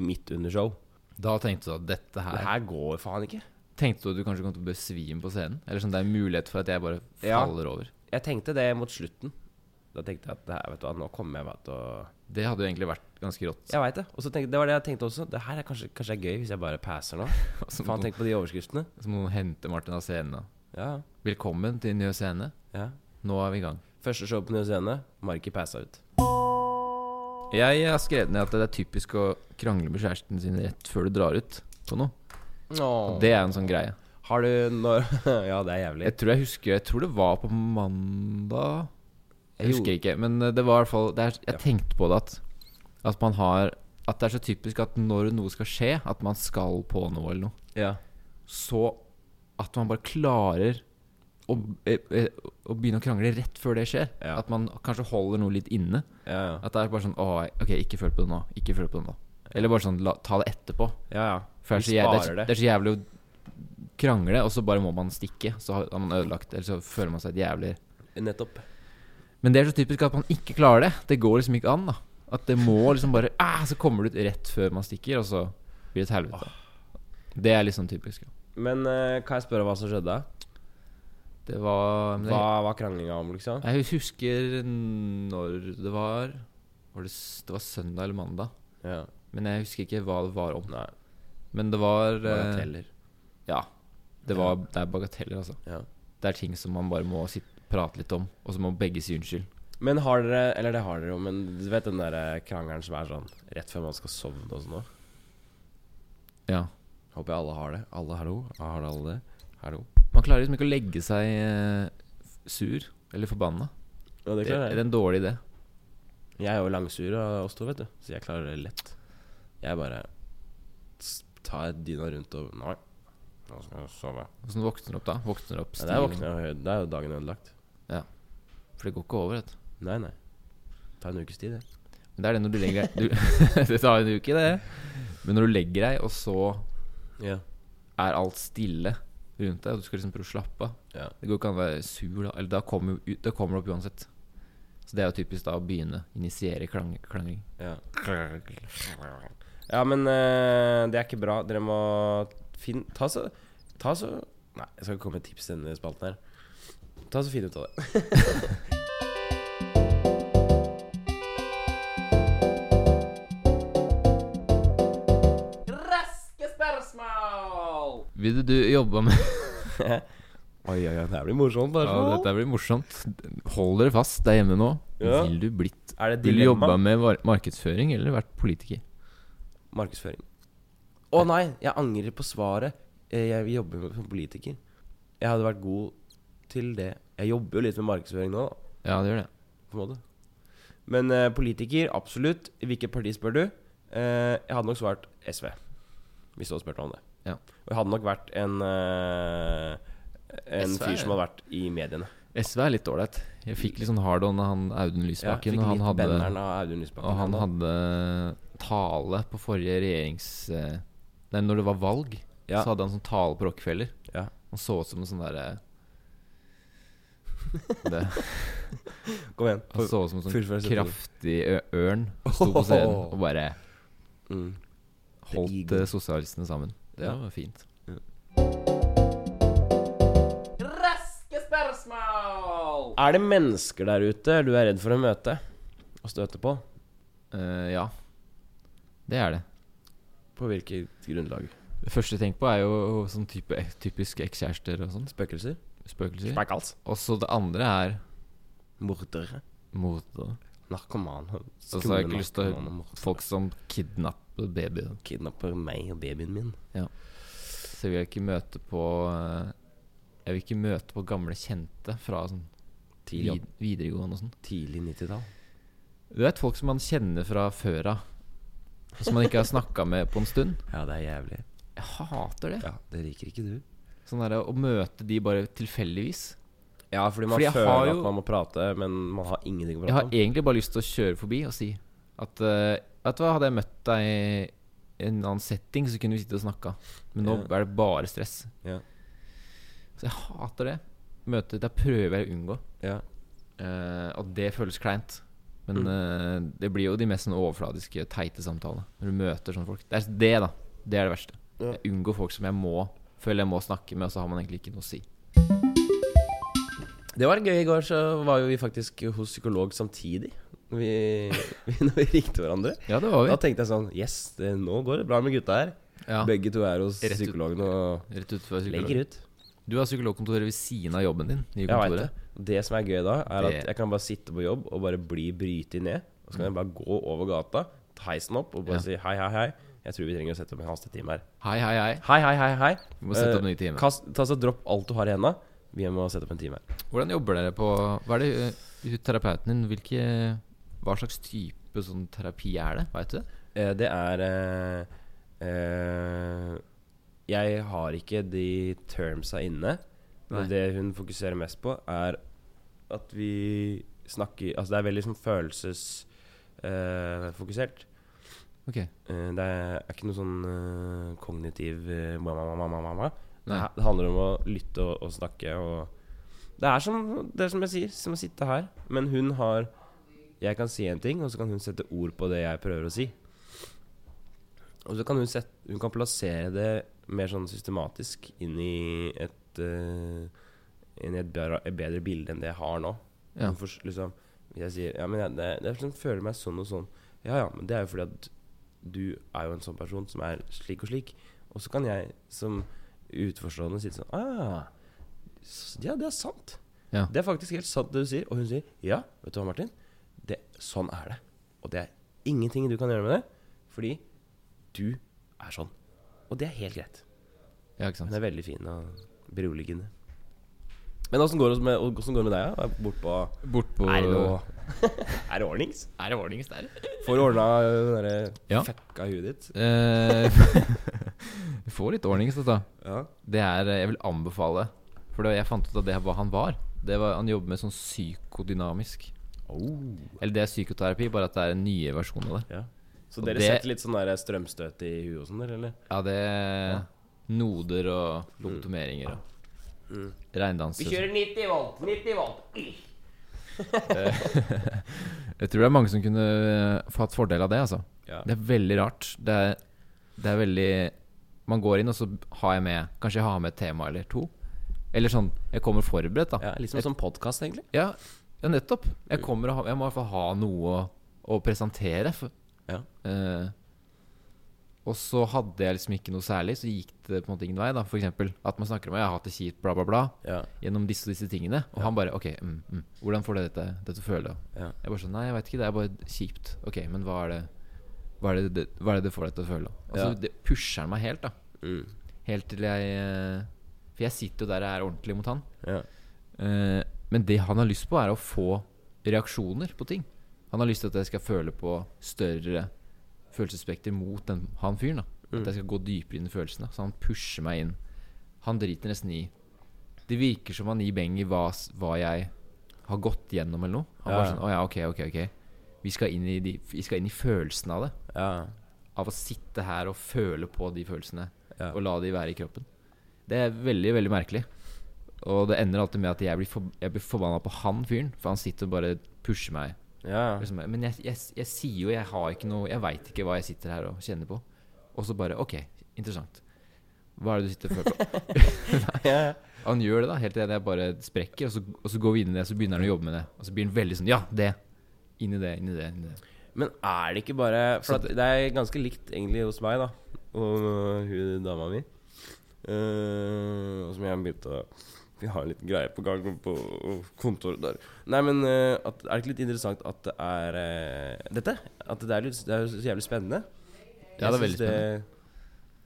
Speaker 1: midt under show.
Speaker 2: Da tenkte du at dette her
Speaker 1: Det
Speaker 2: her
Speaker 1: går faen ikke.
Speaker 2: Tenkte du at du kanskje kom til å besvime på scenen? Eller sånn det er mulighet for at jeg bare
Speaker 1: Ja.
Speaker 2: faller over?
Speaker 1: Jeg tenkte det mot slutten. Da tenkte jeg at det her, vet du hva, nå kommer jeg bare til å
Speaker 2: Det hadde jo egentlig vært ganske rått.
Speaker 1: Jeg veit det. Og så tenkte, det var det jeg tenkte også. Det her er kanskje, kanskje er gøy hvis jeg bare passer nå. [LAUGHS] Faen, tenk på de overskriftene.
Speaker 2: så må noen hente Martin av scenen. da.
Speaker 1: Ja,
Speaker 2: Velkommen til Nye Scene.
Speaker 1: ja.
Speaker 2: Nå er vi i gang.
Speaker 1: Første show på Nye Scene. Marki passa ut.
Speaker 2: Jeg har skrevet ned at det er typisk å krangle med kjæresten sin rett før du drar ut på noe. Og det er en sånn greie.
Speaker 1: Har du når [LAUGHS] Ja, det er jævlig.
Speaker 2: Jeg tror jeg husker Jeg tror det var på mandag. Jeg
Speaker 1: Jo.
Speaker 2: husker ikke, men det var i hvert fall det er, Jeg tenkte på det at At man har At det er så typisk at når noe skal skje, at man skal på noe eller noe,
Speaker 1: Ja.
Speaker 2: så at man bare klarer å, eh, eh, å begynne å krangle rett før det skjer.
Speaker 1: Ja.
Speaker 2: At man kanskje holder noe litt inne.
Speaker 1: Ja, ja.
Speaker 2: At det er bare sånn Å, ok, ikke føl på det nå. Ikke føl på det nå. Eller bare sånn la, Ta det etterpå.
Speaker 1: ja, ja.
Speaker 2: For det er, så det, er,
Speaker 1: det.
Speaker 2: er så jævlig å krangle, og så bare må man stikke. Så har man ødelagt Eller så føler man seg et jævlig
Speaker 1: Nettopp.
Speaker 2: Men det er så typisk at man ikke klarer det. Det går liksom ikke an. da At det må liksom bare ah, Så kommer du ut rett før man stikker, og så blir det et helvete. Det er liksom typisk. Ja.
Speaker 1: Men uh, kan jeg spørre hva som skjedde?
Speaker 2: Det var det,
Speaker 1: Hva var kranglinga om, liksom?
Speaker 2: Jeg husker når det var var det, det var søndag eller mandag.
Speaker 1: Ja.
Speaker 2: Men jeg husker ikke hva det var om.
Speaker 1: Nei.
Speaker 2: Men det var eh,
Speaker 1: Bagateller.
Speaker 2: Ja. Det, var, det er bagateller, altså.
Speaker 1: Ja.
Speaker 2: Det er ting som man bare må sitte, prate litt om, og så må begge si unnskyld.
Speaker 1: Men har dere Eller det har dere jo, men du vet den der eh, krangelen som er sånn rett før man skal sovne og sånn òg?
Speaker 2: Ja.
Speaker 1: Håper jeg alle har det. Alle, hallo? Har alle det? Hallo?
Speaker 2: Man klarer liksom ikke å legge seg eh, sur eller forbanna.
Speaker 1: Ja, det
Speaker 2: Det,
Speaker 1: klarer
Speaker 2: det
Speaker 1: jeg.
Speaker 2: er en dårlig idé.
Speaker 1: Jeg er jo langsur av oss to, vet du. Så jeg klarer det lett. Jeg bare s- tar dyna rundt og Nei, nå skal jeg sove.
Speaker 2: Hvordan våkner du opp da? Våkner du opp
Speaker 1: Ja, det, er våkner, jeg- det er jo dagen ødelagt.
Speaker 2: For det går ikke over, vet du.
Speaker 1: Nei, nei. Ta en ukes tid, det.
Speaker 2: Men det er det når du legger deg du, [LAUGHS] Det tar en uke, det. Men når du legger deg, og så
Speaker 1: Ja.
Speaker 2: er alt stille rundt deg, og du skal liksom prøve å slappe av
Speaker 1: ja.
Speaker 2: Det går ikke an å være sur, da. Eller da kommer, ut- da kommer det opp uansett. Så det er jo typisk da å begynne. Initiere klang, klanging.
Speaker 1: Ja, ja men uh, det er ikke bra. Dere må finne Ta så Ta så Nei, jeg skal ikke komme med tips til denne spalten her. Ta så Finn ut av det. [LAUGHS]
Speaker 2: Vil du jobbe med [LAUGHS]
Speaker 1: Oi, oi, oi, det blir morsomt.
Speaker 2: Ja, dette blir morsomt. Hold dere fast der hjemme nå.
Speaker 1: Ja.
Speaker 2: Vil du blitt
Speaker 1: Er det
Speaker 2: Vil du jobbe med markedsføring eller vært politiker?
Speaker 1: Markedsføring. Å nei, jeg angrer på svaret. Eh, Jeg jobber med- som politiker. Jeg hadde vært god til det. Jeg jobber jo litt med markedsføring nå, da,
Speaker 2: Ja, det gjør det.
Speaker 1: på en måte. Men eh, politiker, absolutt. Hvilket parti spør du? Eh, jeg hadde nok svart SV. Hvis du hadde spurt meg om det.
Speaker 2: Ja.
Speaker 1: Og jeg hadde nok vært en uh, En fyr som hadde vært i mediene.
Speaker 2: SV er litt ålreit. Jeg fikk litt sånn hard on av han Audun Lysbakken.
Speaker 1: Ja,
Speaker 2: og han hadde
Speaker 1: av Audun Lysbakken.
Speaker 2: Og han hadde tale på forrige regjerings... eh, Nei, når det var valg,
Speaker 1: Ja.
Speaker 2: så hadde han sånn tale på Rockefeller.
Speaker 1: Ja.
Speaker 2: Han så ut som en sånn derre [LAUGHS] det,
Speaker 1: Kom igjen.
Speaker 2: Han så ut som en sånn kraftig ørn sto på scenen og bare
Speaker 1: Mm.
Speaker 2: holdt eh, sosialistene sammen. Det var fint.
Speaker 1: Raske spørsmål! Er det mennesker der ute du er redd for å møte og støte på?
Speaker 2: Uh, ja. Det er det.
Speaker 1: På hvilket grunnlag?
Speaker 2: Det første jeg tenker på, er jo sånn type, typisk ekskjærester og sånn.
Speaker 1: Spøkelser?
Speaker 2: Spøkelser.
Speaker 1: Spekkals?
Speaker 2: Og så det andre er
Speaker 1: Mordere?
Speaker 2: mot
Speaker 1: Narkomane?
Speaker 2: så har jeg ikke lyst til å-
Speaker 1: høre
Speaker 2: folk som kidnapper babyen.
Speaker 1: Kidnapper meg og babyen min.
Speaker 2: Så jeg vil ikke møte på eh, Jeg vil ikke møte på gamle kjente fra sånn
Speaker 1: Tidlig,
Speaker 2: vid, videregående og sånn.
Speaker 1: tidlig 90-tall.
Speaker 2: Du vet folk som man kjenner fra før av, som man ikke har snakka med på en stund. [LAUGHS]
Speaker 1: Ja, det er jævlig.
Speaker 2: Jeg hater det.
Speaker 1: Ja, Det liker ikke du.
Speaker 2: Sånn der, Å møte de bare tilfeldigvis.
Speaker 1: Ja, fordi man
Speaker 2: Fordi
Speaker 1: føler
Speaker 2: har
Speaker 1: at
Speaker 2: jo-
Speaker 1: man må prate, men man har ingenting å
Speaker 2: Jeg har
Speaker 1: om.
Speaker 2: egentlig bare lyst til å kjøre forbi og si at uh, Vet du hva, hadde jeg møtt deg i en annen setting, så kunne vi sitte og snakka. Men nå
Speaker 1: yeah.
Speaker 2: er det bare stress.
Speaker 1: Yeah.
Speaker 2: Så jeg hater det. Møtet Der prøver jeg å unngå.
Speaker 1: Yeah.
Speaker 2: Uh, og det føles kleint. Men
Speaker 1: Mm.
Speaker 2: uh, det blir jo de mest sånn overfladiske, teite samtalene. Når du møter sånne folk. Det er det, da. Det er det verste. Jeg unngår folk som jeg må føler jeg må snakke med, og så har man egentlig ikke noe å si.
Speaker 1: Det var gøy. I går så var jo vi faktisk hos psykolog samtidig. Vi, [LAUGHS] når vi ringte hverandre.
Speaker 2: Ja, det var
Speaker 1: Da tenkte jeg sånn Yes, det, nå går det bra med gutta her.
Speaker 2: Ja,
Speaker 1: Begge to er hos
Speaker 2: Rett ut.
Speaker 1: psykologen og
Speaker 2: Rett ut psykolog.
Speaker 1: legger ut.
Speaker 2: Du har psykologkontoret ved siden av jobben din.
Speaker 1: I vet
Speaker 2: kontoret.
Speaker 1: det. Det som er gøy da, er at jeg kan bare sitte på jobb og bare bli brytet ned. Og så kan jeg bare gå over gata, ta heisen opp og bare
Speaker 2: Ja.
Speaker 1: si hei, hei, hei. Jeg tror vi trenger å sette opp en hastetime her.
Speaker 2: Hei, hei, hei.
Speaker 1: Hei, hei, hei, hei.
Speaker 2: Vi må sette
Speaker 1: opp
Speaker 2: opp ny time.
Speaker 1: Kast, ta så Dropp alt du har i henda. Vi må sette opp en time her.
Speaker 2: Hvordan jobber dere på Hva er det uh, terapeuten din Hvilke Hva slags type sånn terapi er det? Veit du det?
Speaker 1: Eh, det er uh, Jeg har ikke de termsa inne. Men det hun fokuserer mest på, er at vi snakker Altså det er veldig sånn følelsesfokusert.
Speaker 2: Ok.
Speaker 1: Eh, det er ikke noe sånn kognitiv eh, ma, ma, ma,
Speaker 2: Nei.
Speaker 1: det handler om å lytte og, og snakke og Det er som Det er som jeg sier, som å sitte her. Men hun har Jeg kan si en ting, og så kan hun sette ord på det jeg prøver å si. Og så kan hun, sette, hun kan plassere det mer sånn systematisk inn i et uh, Inn i et bedre, et bedre bilde enn det jeg har nå.
Speaker 2: Ja.
Speaker 1: For, liksom, jeg sier Ja, men jeg, det, det sånn, føler meg sånn og sånn. Ja, ja, men det er jo fordi at du er jo en sånn person som er slik og slik. Og så kan jeg som utforstående sitte sånn ah, Ja, det er sant.
Speaker 2: Ja.
Speaker 1: Det er faktisk helt sant det du sier. Og hun sier ja, vet du hva, Martin? Det, sånn er det. Og det er ingenting du kan gjøre med det, fordi du er sånn. Og det er helt greit.
Speaker 2: Ja, ikke sant.
Speaker 1: Hun er veldig fin og beroligende. Men åssen går, det med- går det med deg? Ja? Bort på
Speaker 2: Bort på
Speaker 1: Er det noe [LAUGHS] Er det ordnings?
Speaker 2: Er det ordnings der?
Speaker 1: Får du ordna den derre
Speaker 2: Ja.
Speaker 1: fucka huet ditt? [LAUGHS]
Speaker 2: Eh, Du får litt ordnings, dette.
Speaker 1: Ja.
Speaker 2: Det er eh, Jeg vil anbefale For det, jeg fant ut at det hva han var. Det var Han jobber med sånn psykodynamisk.
Speaker 1: Oh.
Speaker 2: Eller det er psykoterapi, bare at det er en nye versjon av det.
Speaker 1: ja. Så
Speaker 2: Og
Speaker 1: dere
Speaker 2: det-
Speaker 1: setter litt sånn der strømstøt i huet og sånn, eller?
Speaker 2: Ja, det Noder og lobotomeringer og
Speaker 1: Mm.
Speaker 2: regndanser.
Speaker 1: 90 volt! 90 volt! [LAUGHS]
Speaker 2: Jeg tror det er mange som kunne eh, fått fordel av det, altså.
Speaker 1: Ja.
Speaker 2: Det er veldig rart. Det er, det er veldig Man går inn, og så har jeg med Kanskje jeg har med et tema eller to. Eller sånn Jeg kommer forberedt, da.
Speaker 1: ja litt som en sånn podkast, egentlig.
Speaker 2: Ja, ja nettopp. Jeg, kommer og ha, jeg må i hvert fall ha noe å, å presentere. For,
Speaker 1: Ja.
Speaker 2: eh, og så hadde jeg liksom ikke noe særlig, så gikk det på en måte ingen vei. da For eksempel at man snakker om jeg har hatt det kjipt, bla, bla, bla.
Speaker 1: Ja.
Speaker 2: Gjennom disse og disse tingene. Og
Speaker 1: Ja.
Speaker 2: han bare OK, mm, mm, hvordan får du dette, dette å føle?
Speaker 1: Ja.
Speaker 2: Jeg bare sånn Nei, jeg veit ikke, det er bare kjipt. Ok, men hva er det hva er det det, er det, det får deg til å føle? Altså,
Speaker 1: Ja.
Speaker 2: Det pusher meg helt, da.
Speaker 1: Mm.
Speaker 2: Helt til jeg eh, For jeg sitter jo der jeg er ordentlig mot han.
Speaker 1: Ja.
Speaker 2: Uh, men det han har lyst på, er å få reaksjoner på ting. Han har lyst til at jeg skal føle på større følelsesspekter mot den, han fyren.
Speaker 1: Mm.
Speaker 2: At jeg skal gå dypere inn i følelsene. Så han pusher meg inn. Han driter nesten i Det virker som han gir beng i hva, hva jeg har gått gjennom, eller noe. Han
Speaker 1: Ja,
Speaker 2: bare sånn Å ja, ok, ok, ok. Vi skal inn i, de, vi skal inn i følelsen av det.
Speaker 1: Ja.
Speaker 2: Av å sitte her og føle på de følelsene.
Speaker 1: Ja.
Speaker 2: Og la de være i kroppen. Det er veldig, veldig merkelig. Og det ender alltid med at jeg blir, for, jeg blir forbanna på han fyren. For han sitter og bare pusher meg.
Speaker 1: ja.
Speaker 2: Liksom, men jeg, jeg, jeg sier jo Jeg har ikke noe Jeg veit ikke hva jeg sitter her og kjenner på. Og så bare OK, interessant. Hva er det du sitter og føler på? [LAUGHS] [LAUGHS] Han gjør det, da. Helt til jeg bare sprekker, og så, og så går vi inn i det, så begynner han å jobbe med det. Og så blir han veldig sånn Ja, det! Inn i det, inn i det. Inn i det.
Speaker 1: Men er det ikke bare For
Speaker 2: det-
Speaker 1: er ganske likt egentlig hos meg, da. Og hun dama mi. Uh, og som jeg begynte å Vi har litt greier greie på gang på kontoret der. Nei, men uh, at, er det ikke litt interessant at det er uh, dette? At det er, litt, det er så jævlig spennende.
Speaker 2: Ja, det er veldig spennende.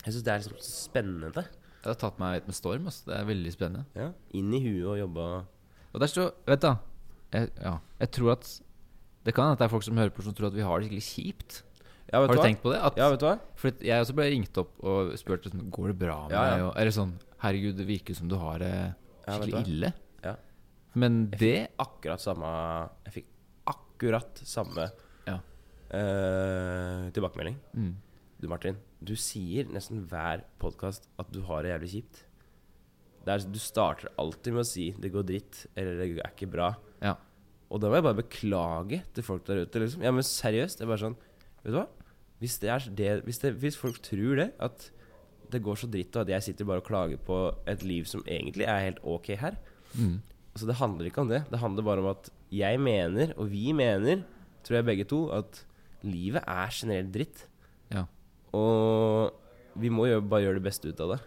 Speaker 1: Jeg syns det er liksom spennende.
Speaker 2: Det har tatt meg litt med storm. Altså. Det er veldig spennende.
Speaker 1: Ja. Inn i huet og jobba
Speaker 2: Og der står Vet du, jeg, ja, jeg tror at Det kan hende det er folk som hører på som tror at vi har det skikkelig kjipt.
Speaker 1: Ja,
Speaker 2: Har
Speaker 1: du hva?
Speaker 2: tenkt på det? At,
Speaker 1: Ja, vet du hva?
Speaker 2: For jeg også ble ringt opp og spurt liksom, Går det bra med
Speaker 1: Ja, ja.
Speaker 2: deg. Eller sånn Herregud, det virker som du har det skikkelig ille.
Speaker 1: Ja.
Speaker 2: Men det
Speaker 1: akkurat samme Jeg fikk akkurat samme
Speaker 2: Ja.
Speaker 1: eh, tilbakemelding.
Speaker 2: mm,
Speaker 1: Du, Martin, du sier nesten hver podkast at du har det jævlig kjipt. Er, du starter alltid med å si 'det går dritt' eller 'det er ikke bra'. Og da må jeg bare beklage til folk der ute. Liksom. Ja, men seriøst. Det er bare sånn Vet du hva? Hvis, det det, hvis, det, hvis folk tror det, at det går så dritt, og at jeg sitter bare og klager på et liv som egentlig er helt ok her
Speaker 2: mm,
Speaker 1: Altså Det handler ikke om det. Det handler bare om at jeg mener, og vi mener, tror jeg begge to, at livet er generelt dritt.
Speaker 2: Ja.
Speaker 1: Og vi må gjøre, bare gjøre det beste ut av det.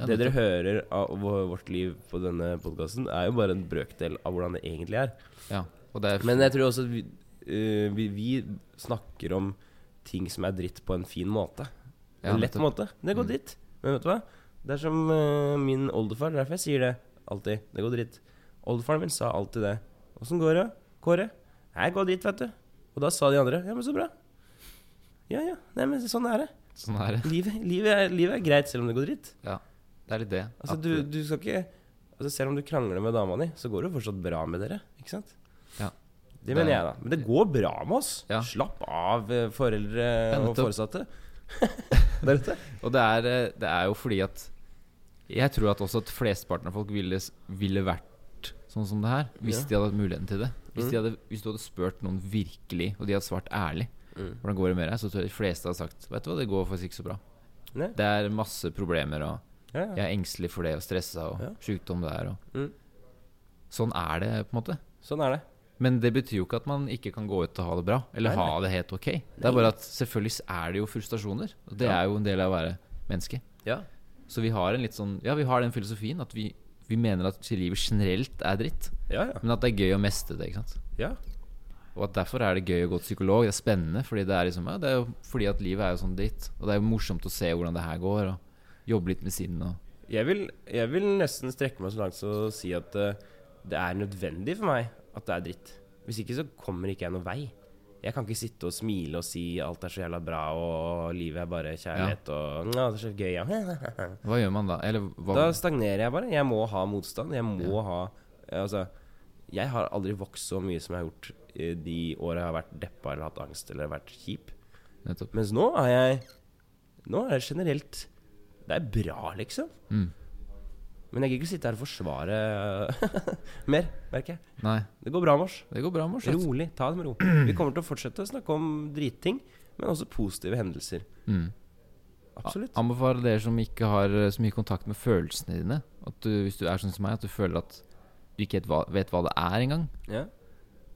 Speaker 2: Ja,
Speaker 1: det dere hører av vårt liv på denne podkasten, er jo bare en brøkdel av hvordan det egentlig er.
Speaker 2: ja.
Speaker 1: Men jeg tror også vi, uh, vi, vi snakker om ting som er dritt på en fin måte.
Speaker 2: Ja,
Speaker 1: en lett
Speaker 2: det.
Speaker 1: måte. Det går
Speaker 2: Mm.
Speaker 1: dritt. Men vet du hva? Det er som uh, min oldefar. Er derfor jeg sier det alltid. Det går dritt. Oldefaren min sa alltid det. Åssen går det, Kåre? Jeg går dritt, vet du. Og da sa de andre ja, men så bra. Ja ja. Nei, men sånn er det.
Speaker 2: sånn er det.
Speaker 1: Livet, livet, er, livet er greit selv om det går dritt.
Speaker 2: Ja. Det er litt det.
Speaker 1: Altså, du, du skal ikke altså, Selv om du krangler med dama di, så går det jo fortsatt bra med dere. Ikke sant?
Speaker 2: Ja.
Speaker 1: Det mener
Speaker 2: Det-
Speaker 1: jeg, da. Men det går bra med oss.
Speaker 2: Ja.
Speaker 1: Slapp av, eh, foreldre og foresatte. [LAUGHS] Der det.
Speaker 2: Og det er, eh, det er jo fordi at Jeg tror at også at flesteparten av folk ville, ville vært sånn som det her. Hvis
Speaker 1: Ja.
Speaker 2: de hadde hatt muligheten til det. Hvis,
Speaker 1: Mm.
Speaker 2: de hadde, hvis du hadde spurt noen virkelig, og de hadde svart ærlig,
Speaker 1: Mm.
Speaker 2: hvordan går det med deg, så tror jeg de fleste hadde sagt Vet du hva, det går faktisk ikke så bra.
Speaker 1: Ne?
Speaker 2: Det er masse problemer, og
Speaker 1: Ja, ja.
Speaker 2: jeg er engstelig for det, og stressa, og
Speaker 1: Ja.
Speaker 2: sjukdom der, og
Speaker 1: Mm.
Speaker 2: Sånn er det, på en måte.
Speaker 1: Sånn er det.
Speaker 2: Men det betyr jo ikke at man ikke kan gå ut og ha det bra. Eller
Speaker 1: Nei,
Speaker 2: ha det helt ok. Det er bare at selvfølgelig er det jo frustrasjoner. Og det
Speaker 1: Ja.
Speaker 2: er jo en del av å være menneske.
Speaker 1: Ja.
Speaker 2: Så vi har en litt sånn Ja, vi har den filosofien at vi, vi mener at livet generelt er dritt.
Speaker 1: Ja, ja.
Speaker 2: Men at det er gøy å mestre det. ikke sant
Speaker 1: ja.
Speaker 2: Og at derfor er det gøy å gå til psykolog. Det er spennende. Fordi det er liksom Ja, det er jo fordi at livet er jo sånn dritt. Og det er jo morsomt å se hvordan det her går. Og jobbe litt med sinnet.
Speaker 1: Jeg, jeg vil nesten strekke meg så langt så å si at uh, det er nødvendig for meg at det er dritt. Hvis ikke så kommer ikke jeg noen vei. Jeg kan ikke sitte og smile og si alt er så jævla bra og livet er bare kjærlighet og ja, det er så gøy, ja. [LAUGHS]
Speaker 2: Hva gjør man da? Eller hva
Speaker 1: Da stagnerer jeg bare. Jeg må ha motstand. Jeg må
Speaker 2: Ja.
Speaker 1: ha Altså, jeg har aldri vokst så mye som jeg har gjort de åra jeg har vært deppa eller hatt angst eller vært kjip.
Speaker 2: Nettopp.
Speaker 1: Mens nå er jeg Nå er det generelt Det er bra, liksom.
Speaker 2: Mm.
Speaker 1: Men jeg gidder ikke sitte her og forsvare [LAUGHS] mer, merker jeg.
Speaker 2: Nei,
Speaker 1: Det går bra med oss.
Speaker 2: det går bra, mors. oss
Speaker 1: Rolig. Ta det med ro. [CLEARS THROAT] Vi kommer til å fortsette å snakke om dritting, men også positive hendelser.
Speaker 2: Mm.
Speaker 1: Absolutt.
Speaker 2: Anbefaler dere som ikke har eh, så mye kontakt med følelsene dine, at du, hvis du er sånn som meg, at du føler at du ikke vet hva, vet hva det er engang,
Speaker 1: Ja.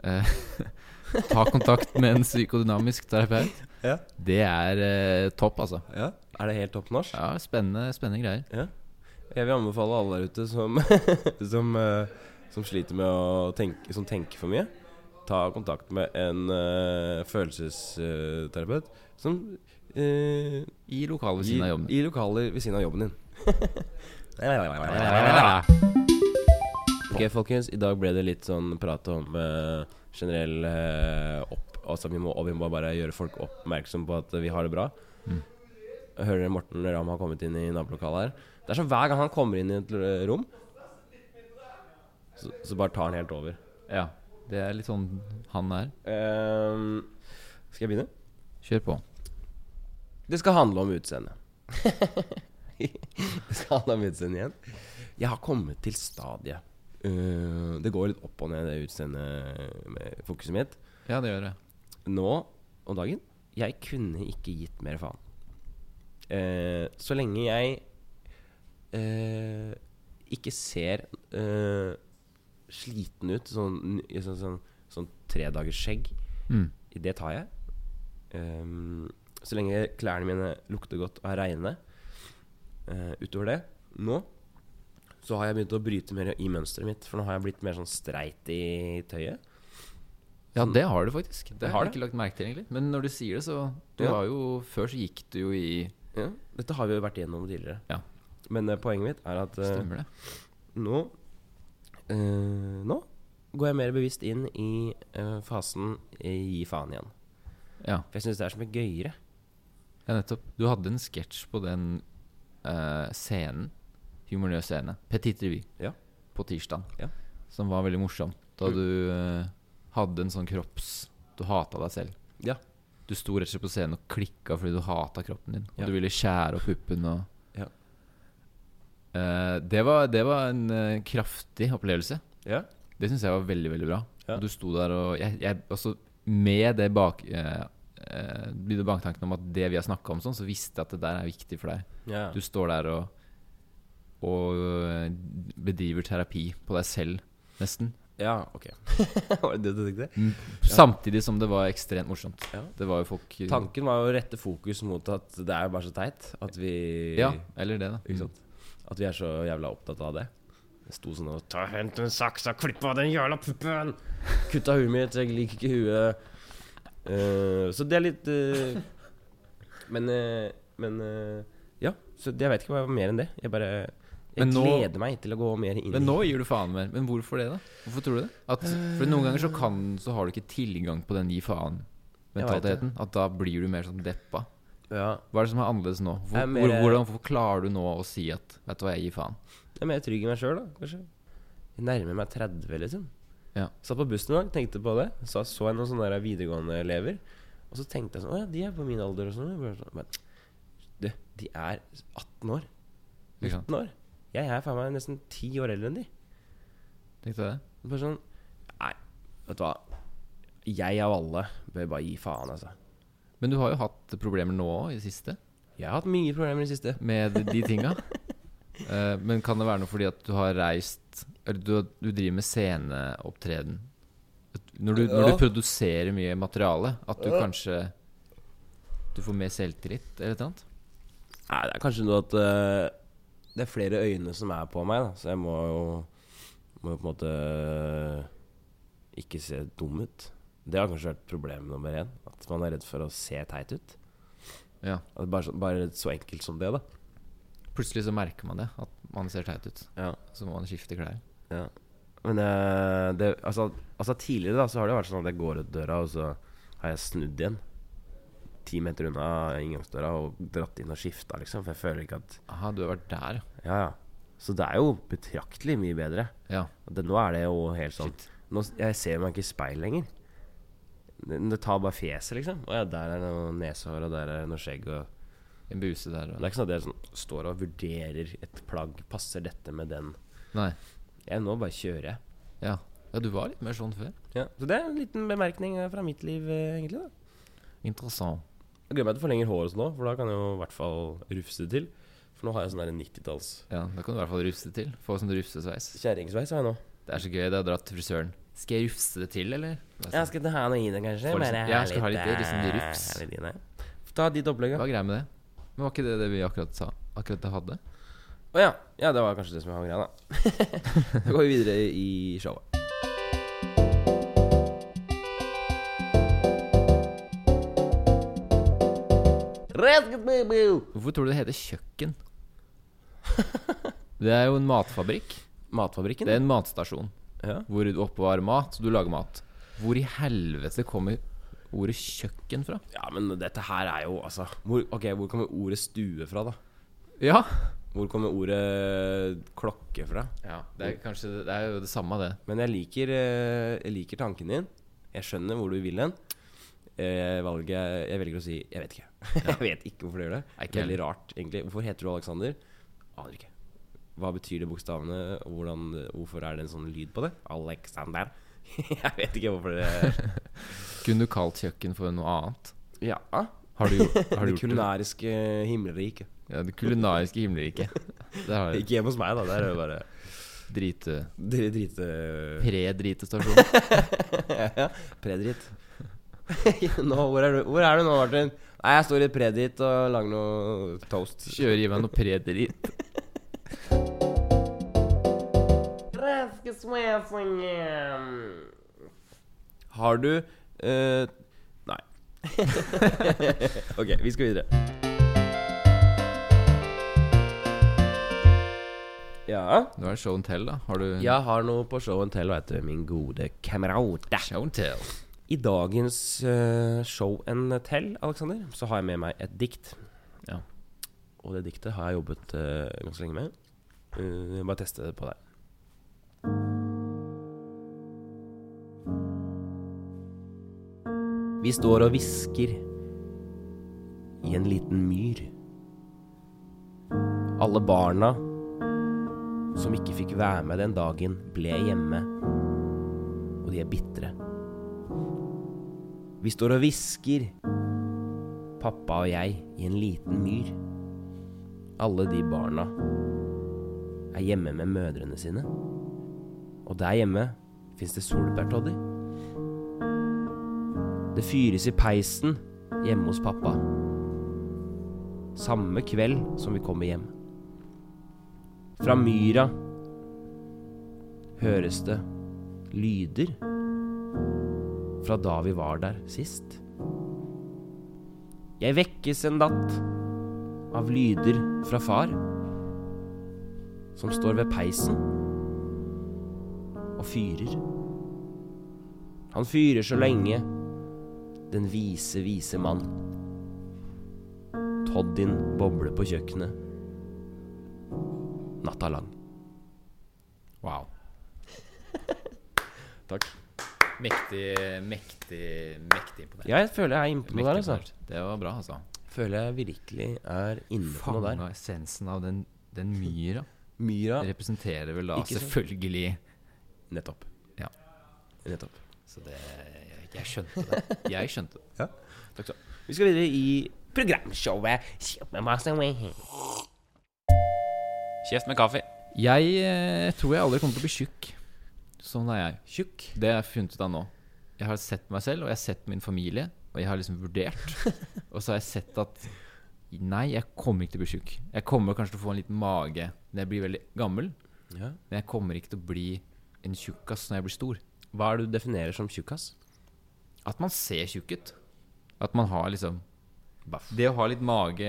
Speaker 2: eh, [LAUGHS] ta kontakt med en psykodynamisk terapeut.
Speaker 1: Ja.
Speaker 2: Det er eh, topp, altså.
Speaker 1: ja. Er det helt topp norsk?
Speaker 2: Ja, spennende, spennende greier.
Speaker 1: Ja. Jeg vil anbefale alle der ute som, [LAUGHS] som, eh, som sliter med å tenke, som tenker for mye. ta kontakt med en uh, følelsesterapeut som uh,
Speaker 2: I lokalet ved siden av jobben.
Speaker 1: I lokaler ved siden av jobben din. ok, folkens. I dag ble det litt sånn prat om uh, generell uh, opp... Altså vi må, og vi må bare gjøre folk oppmerksom på at vi har det bra.
Speaker 2: Mm.
Speaker 1: Hører hører Morten Ramm har kommet inn i nabolokalet her. Det er som hver gang han kommer inn i et rom, så, så bare tar han helt over.
Speaker 2: Ja. Det er litt sånn han er.
Speaker 1: Ehm, skal jeg begynne?
Speaker 2: Kjør på.
Speaker 1: Det skal handle om utseendet. [LAUGHS] det skal handle om utseendet igjen. Jeg har kommet til stadiet. Uh, det går litt opp og ned, det utseendefokuset mitt.
Speaker 2: Ja, det gjør det.
Speaker 1: Nå om dagen Jeg kunne ikke gitt mer faen. Uh, så lenge jeg uh, ikke ser eh, sliten ut, sånn, sånn, sånn, sånn tredagersskjegg.
Speaker 2: Mm.
Speaker 1: det tar jeg. Um, så lenge klærne mine lukter godt og er reine. Uh, utover det, nå så har jeg begynt å bryte mer i mønsteret mitt. For nå har jeg blitt mer sånn streit i tøyet.
Speaker 2: Ja, det har du faktisk. Det
Speaker 1: det
Speaker 2: har
Speaker 1: har
Speaker 2: jeg ikke lagt merke til, egentlig. Men når du sier det, så Du
Speaker 1: Ja.
Speaker 2: har jo Før så gikk du jo i
Speaker 1: Ja, dette har vi jo vært igjennom tidligere.
Speaker 2: Ja.
Speaker 1: Men uh, poenget mitt er at uh,
Speaker 2: Stemmer det?
Speaker 1: nå uh, Nå går jeg mer bevisst inn i fasen gi faen igjen.
Speaker 2: Ja.
Speaker 1: For jeg syns det er så mye gøyere.
Speaker 2: ja, nettopp. Du hadde en sketsj på den eh, scenen, humorløs scene, Petit Revy,
Speaker 1: Ja.
Speaker 2: på tirsdag,
Speaker 1: Ja.
Speaker 2: som var veldig morsom. Da
Speaker 1: Mm.
Speaker 2: du eh, hadde en sånn kropps Du hata deg selv.
Speaker 1: Ja.
Speaker 2: Du sto rett og slett på scenen og klikka fordi du hata kroppen din. Og
Speaker 1: Ja.
Speaker 2: du ville skjære opp puppen og Eh, det, var, det var en uh, kraftig opplevelse.
Speaker 1: Ja.
Speaker 2: Det syns jeg var veldig, veldig bra.
Speaker 1: Ja.
Speaker 2: Du sto der og jeg, jeg, også Med det bak uh, uh, baktanken om at det vi har snakka om, sånn så visste jeg at det der er viktig for deg.
Speaker 1: ja.
Speaker 2: Du står der og Og bedriver terapi på deg selv, nesten.
Speaker 1: Ja, ok. [LAUGHS] Var det det du tenkte?
Speaker 2: Mm. Samtidig som det var ekstremt morsomt.
Speaker 1: Ja.
Speaker 2: Det var jo folk
Speaker 1: Tanken var jo å rette fokus mot at det er bare så teit. At vi
Speaker 2: Ja, eller det, da.
Speaker 1: Ikke sant? At vi er så jævla opptatt av det. Det sto sånn og Ta Hent en saks og klipp av den jævla puppen! Kutta huet mitt, jeg liker ikke huet. Uh, så det er litt uh, Men uh, Men Ja. Så jeg vet ikke hva mer enn det. Jeg bare Jeg
Speaker 2: nå-
Speaker 1: gleder meg til å gå mer inn
Speaker 2: Men nå gir du faen mer. Men hvorfor det, da? Hvorfor tror du det? At, for noen ganger så kan Så har du ikke tilgang på den gi faen-mentaliteten. At da blir du mer sånn deppa.
Speaker 1: Ja.
Speaker 2: Hva er det som er annerledes nå? Hvor,
Speaker 1: er mer-
Speaker 2: hvordan klarer du nå å si at Vet du hva, jeg gir faen?
Speaker 1: Jeg er mer trygg i meg sjøl, da. Kanskje. Jeg nærmer meg 30, liksom.
Speaker 2: Ja.
Speaker 1: Satt på bussen i dag, tenkte på det. Så så jeg noen sånne der videregående elever. Og så tenkte jeg sånn Å ja, de er på min alder og sånn. Sånn, Men du, de er 18 år.
Speaker 2: Ikke
Speaker 1: 19 år. Jeg er faen meg nesten 10 år eldre enn de.
Speaker 2: Tenkte du det?
Speaker 1: Bare sånn Nei, vet du hva. Jeg av alle bør bare gi faen, altså.
Speaker 2: Men du har jo hatt problemer nå i det siste
Speaker 1: Jeg har hatt mye problemer i det siste.
Speaker 2: med de tinga. uh, [LAUGHS] men kan det være noe fordi at du har reist Eller du, du driver med sceneopptreden? Når du, når du produserer mye materiale, at du kanskje Du får mer selvtillit, eller noe annet?
Speaker 1: Nei, det er kanskje noe at uh, det er flere øyne som er på meg, da. Så jeg må jo Må på en måte ikke se dum ut. Det har kanskje vært problem nummer én. At man er redd for å se teit ut.
Speaker 2: Ja.
Speaker 1: Bare, bare så enkelt som det, da.
Speaker 2: Plutselig så merker man det, at man ser teit ut.
Speaker 1: Ja,
Speaker 2: Så må man skifte klær.
Speaker 1: ja. Men uh, det, altså, altså tidligere da så har det vært sånn at jeg går ut døra, og så har jeg snudd igjen. Ti meter unna inngangsdøra og dratt inn og skifta, liksom. For jeg føler ikke at
Speaker 2: Aha, du har vært der,
Speaker 1: Ja, ja. Så det er jo betraktelig mye bedre.
Speaker 2: ja.
Speaker 1: Det, nå er det jo helt sånn
Speaker 2: Shit.
Speaker 1: nå, Jeg ser meg ikke i speil lenger. Det, tar bare fjeset, liksom. Å ja, der er noe nesehår, og der er noe skjegg. Og
Speaker 2: En buse der
Speaker 1: det er ikke sånn at jeg sånn, står og vurderer et plagg. Passer dette med den?
Speaker 2: Nei.
Speaker 1: Jeg, nå bare kjører jeg.
Speaker 2: Ja. ja, du var litt mer sånn før.
Speaker 1: Ja. Så det er en liten bemerkning eh, fra mitt liv, eh, egentlig. da
Speaker 2: Interessant.
Speaker 1: Jeg gleder meg til å forlenge håret sånn nå, for da kan jeg jo i hvert fall rufse det til. For nå har jeg sånn der 90-talls
Speaker 2: Ja, Da kan du i hvert fall rufse det til. Få sånn rufsesveis.
Speaker 1: kjerringsveis. har jeg nå.
Speaker 2: Det er så gøy. Det har dratt til frisøren. Skal jeg rufse det til, eller?
Speaker 1: Altså, ja, skal du ha noe i det, kanskje?
Speaker 2: Liksom,
Speaker 1: Bare
Speaker 2: ja, skal litt,
Speaker 1: ha litt, liksom, eh, rufs. Ta de doble,
Speaker 2: ja.
Speaker 1: Hva
Speaker 2: er greia med det? Men Var ikke det det vi akkurat sa? Akkurat det hadde?
Speaker 1: Å ja. Ja, det var kanskje det som var greia, da. [LAUGHS] da går vi videre i showet.
Speaker 2: Hvorfor tror du det heter kjøkken? Det er jo en matfabrikk. [LAUGHS]
Speaker 1: Matfabrikken?
Speaker 2: Det er en matstasjon.
Speaker 1: Ja.
Speaker 2: hvor du oppbevarer mat, du lager mat. Hvor i helvete kommer ordet kjøkken fra?
Speaker 1: ja, men dette her er jo altså hvor, Ok, hvor kommer ordet stue fra, da?
Speaker 2: Ja,
Speaker 1: Hvor kommer ordet klokke fra?
Speaker 2: Ja, det er kanskje Det er jo det samme, det.
Speaker 1: Men jeg liker, eh, jeg liker tanken din. Jeg skjønner hvor du vil hen. Eh, valget Jeg velger å si Jeg vet ikke. [LAUGHS] jeg vet ikke hvorfor du gjør det.
Speaker 2: Nei, ikke
Speaker 1: Veldig rart, egentlig. Hvorfor heter du Alexander? Aner ikke. Hva betyr det bokstavene? Hvordan, hvorfor er det en sånn lyd på det? Alexander. [LAUGHS] jeg vet ikke hvorfor det [LAUGHS]
Speaker 2: Kunne du kalt kjøkken for noe annet?
Speaker 1: Ja.
Speaker 2: Har du, gjort- har du [LAUGHS]
Speaker 1: Det kulinariske himmelriket.
Speaker 2: Ja, det kulinariske himmelriket.
Speaker 1: Ikke hjemme hos meg, da. Der er det bare
Speaker 2: Drite
Speaker 1: dri- drite
Speaker 2: Pre-dritestasjon.
Speaker 1: ja, Predrit. nå, hvor, er du, hvor er du nå, Martin? Nei, jeg står i predrit og lager noe toast.
Speaker 2: Kjører i meg noe pre-drit.
Speaker 1: Har du uh, Nei. [LAUGHS] ok, vi skal videre. Ja.
Speaker 2: Nå er det show and tell, da. Har du
Speaker 1: Jeg har noe på show and tell, veit du, min gode kamerat.
Speaker 2: Show and tell.
Speaker 1: I dagens uh, show and tell, Aleksander, så har jeg med meg et dikt.
Speaker 2: Ja.
Speaker 1: Og det diktet har jeg jobbet uh, ganske lenge med. Uh, bare teste det på deg. Vi står og hvisker i en liten myr. Alle barna som ikke fikk være med den dagen, ble hjemme. Og de er bitre. Vi står og hvisker, pappa og jeg, i en liten myr. Alle de barna er hjemme med mødrene sine. Og der hjemme fins det solbærtoddy. Det fyres i peisen hjemme hos pappa. Samme kveld som vi kommer hjem. Fra myra høres det lyder fra da vi var der sist. Jeg vekkes en natt av lyder fra far, som står ved peisen og fyrer. Han fyrer så lenge, den vise, vise mann. Toddyen bobler på kjøkkenet natta lang.
Speaker 2: Wow. [LAUGHS]
Speaker 1: Takk.
Speaker 2: Mektig, mektig, mektig imponert.
Speaker 1: Ja, jeg føler jeg er inne på noe der, altså.
Speaker 2: Det var bra, altså.
Speaker 1: Føler jeg virkelig er inne på noe der.
Speaker 2: Fanga essensen av den, den myra.
Speaker 1: Myra
Speaker 2: Representerer vel da selvfølgelig
Speaker 1: Nettopp.
Speaker 2: Ja.
Speaker 1: Nettopp.
Speaker 2: Så det Jeg skjønte det. Jeg skjønte det. [LAUGHS]
Speaker 1: Takk skal du ha. Vi skal videre i programshowet
Speaker 2: Kjeft med kaffe. Jeg eh, tror jeg aldri kommer til å bli tjukk. Sånn er jeg.
Speaker 1: Tjukk.
Speaker 2: Det har jeg funnet ut av nå. Jeg har sett meg selv, og jeg har sett min familie, og jeg har liksom vurdert. [LAUGHS] og så har jeg sett at nei, jeg kommer ikke til å bli tjukk. Jeg kommer kanskje til å få en liten mage når jeg blir veldig gammel,
Speaker 1: Ja.
Speaker 2: men jeg kommer ikke til å bli en tjukkas når jeg blir stor.
Speaker 1: Hva er det du definerer som tjukkas?
Speaker 2: At man ser tjukk ut. At man har liksom
Speaker 1: Baff.
Speaker 2: Det å ha litt mage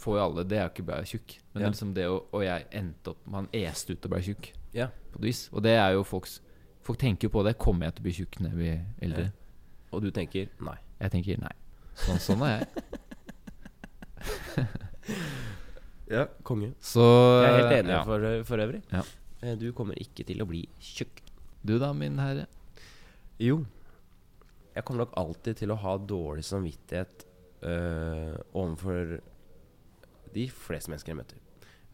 Speaker 2: får jo alle, det er jo ikke bare tjukk. Men
Speaker 1: Ja.
Speaker 2: liksom det å Og jeg endte opp Man este ut og ble tjukk,
Speaker 1: Ja.
Speaker 2: på et vis. Og det er jo folks Folk tenker jo på det. Kommer jeg til å bli tjukk når jeg blir eldre?
Speaker 1: Ja. Og du tenker nei.
Speaker 2: Jeg tenker nei. Sånn, sånn er jeg. [LAUGHS]
Speaker 1: Ja, konge.
Speaker 2: Så
Speaker 1: Jeg er helt enig
Speaker 2: ja.
Speaker 1: for, for øvrig.
Speaker 2: Ja.
Speaker 1: Eh, Du kommer ikke til å bli tjukk.
Speaker 2: Du da, min herre?
Speaker 1: Jo. Jeg kommer nok alltid til å ha dårlig samvittighet øh, overfor de fleste mennesker jeg møter.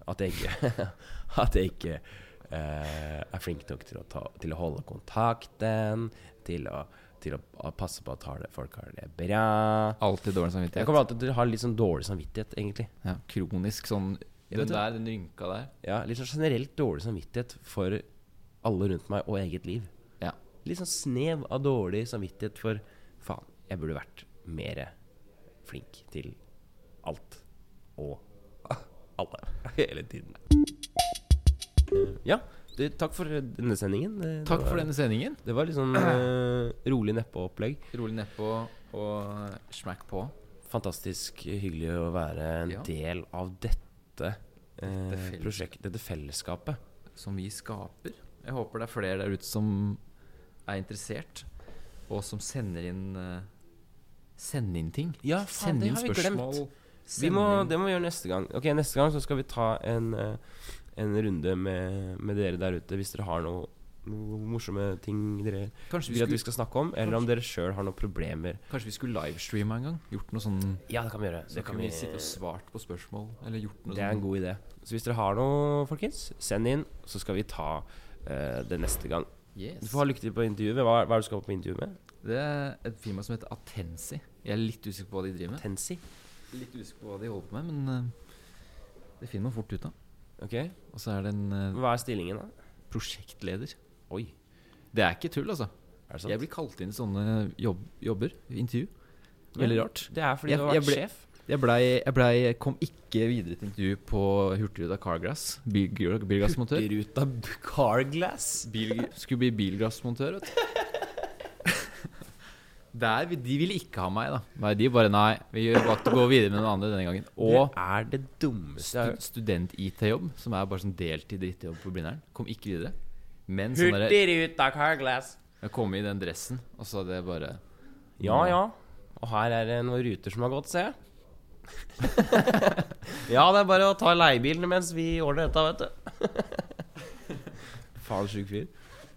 Speaker 1: At jeg ikke, [LAUGHS] at jeg ikke øh, er flink nok til å, ta, til å holde kontakten, til å, til å passe på at har det, folk har det bra.
Speaker 2: Alltid dårlig samvittighet?
Speaker 1: Jeg kommer alltid til å ha litt sånn dårlig samvittighet, egentlig.
Speaker 2: Ja, kronisk sånn Den der, den rynka der.
Speaker 1: Ja, Litt sånn generelt dårlig samvittighet for alle rundt meg og eget liv. Litt sånn snev av dårlig samvittighet for faen, jeg burde vært mer flink til alt og alle [LAUGHS] hele tiden. Eh, Ja, du, takk for denne sendingen. Det, det
Speaker 2: Takk
Speaker 1: var,
Speaker 2: for denne sendingen.
Speaker 1: Det var litt sånn uh, [CLEARS THROAT] rolig nedpå-opplegg.
Speaker 2: Rolig nedpå og smack på.
Speaker 1: fantastisk hyggelig å være en
Speaker 2: Ja.
Speaker 1: del av dette
Speaker 2: uh,
Speaker 1: prosjektet, dette fellesskapet.
Speaker 2: som vi skaper. Jeg håper det er flere der ute som er interessert, og som sender inn uh, Sende inn ting.
Speaker 1: Ja, faen, det har vi
Speaker 2: spørsmål.
Speaker 1: glemt. Vi må, det må vi gjøre neste gang. Ok, Neste gang så skal vi ta en, uh, en runde med, med dere der ute, hvis dere har noe, noe morsomme ting dere
Speaker 2: Kanskje vi
Speaker 1: vil at vi skal snakke om, eller om dere sjøl har noen problemer.
Speaker 2: kanskje vi skulle livestreame en gang? Gjort noe sånn
Speaker 1: Ja, det kan vi gjøre.
Speaker 2: Så
Speaker 1: Det, kan vi,
Speaker 2: vi sitte og svart på spørsmål. Eller gjort noe
Speaker 1: det er en
Speaker 2: sånn.
Speaker 1: god idé. Så hvis dere har noe, folkens, send inn, så skal vi ta uh, det neste gang.
Speaker 2: Yes.
Speaker 1: Du får ha lykke til på intervjuet. Hva, hva er det du skal på intervju med?
Speaker 2: Det er et firma som heter Atensi. Jeg er litt usikker på hva de driver med.
Speaker 1: Atensi?
Speaker 2: Litt usikker på hva de holder på med, men uh, det finner man fort ut av.
Speaker 1: Ok.
Speaker 2: Og så er det en uh,
Speaker 1: Hva er stillingen, da?
Speaker 2: prosjektleder.
Speaker 1: Oi,
Speaker 2: Det er ikke tull, altså.
Speaker 1: er det sant?
Speaker 2: Jeg blir kalt inn i sånne jobb, jobber. Intervju. Veldig rart.
Speaker 1: Det er fordi
Speaker 2: Jeg-
Speaker 1: du har vært
Speaker 2: ble-
Speaker 1: sjef.
Speaker 2: Jeg, ble, jeg, ble, kom ikke videre til intervju på Hurtigruta Carglass. Bil.
Speaker 1: Hurtigruta Carglass.
Speaker 2: Bil, skulle bli bilgassmontør, vet du. [LAUGHS] Der, de ville ikke ha meg, da. De bare nei, vi gjør valgte å gå videre med noen andre denne gangen. Og
Speaker 1: det er det dummeste jeg har
Speaker 2: stu, student-IT-jobb, som er bare sånn deltid drittjobb på Blindern, kom ikke videre. Men sånn
Speaker 1: Hurtigruta Carglass.
Speaker 2: Jeg kom i den dressen, og så hadde jeg bare
Speaker 1: Ja, ja. Og her er det noen ruter som har gått, jeg. [LAUGHS] ja, det er bare å ta leiebilen mens vi ordner dette, vet du. Faen, sjuk fyr.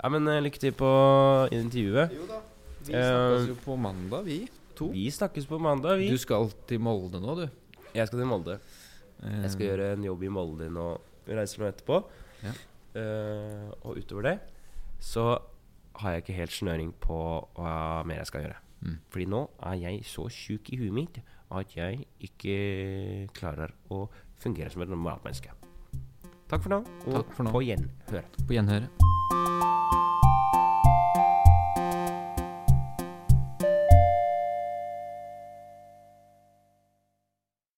Speaker 1: Ja, men eh, lykke til på intervjuet.
Speaker 2: Jo da. Vi
Speaker 1: Eh,
Speaker 2: snakkes jo på mandag, vi to.
Speaker 1: Vi snakkes på mandag, vi.
Speaker 2: Du skal til Molde nå, du.
Speaker 1: Jeg skal til Molde. Jeg skal
Speaker 2: Eh,
Speaker 1: gjøre en jobb i Molde nå. Vi reiser nå etterpå.
Speaker 2: Ja.
Speaker 1: Uh, og utover det så har jeg ikke helt snøring på hva mer jeg skal gjøre.
Speaker 2: Mm.
Speaker 1: Fordi nå er jeg så sjuk i huet mitt at jeg ikke klarer å fungere som et normalt menneske. Takk for nå, og
Speaker 2: Takk for nå.
Speaker 1: på gjenhør.
Speaker 2: På gjenhøre.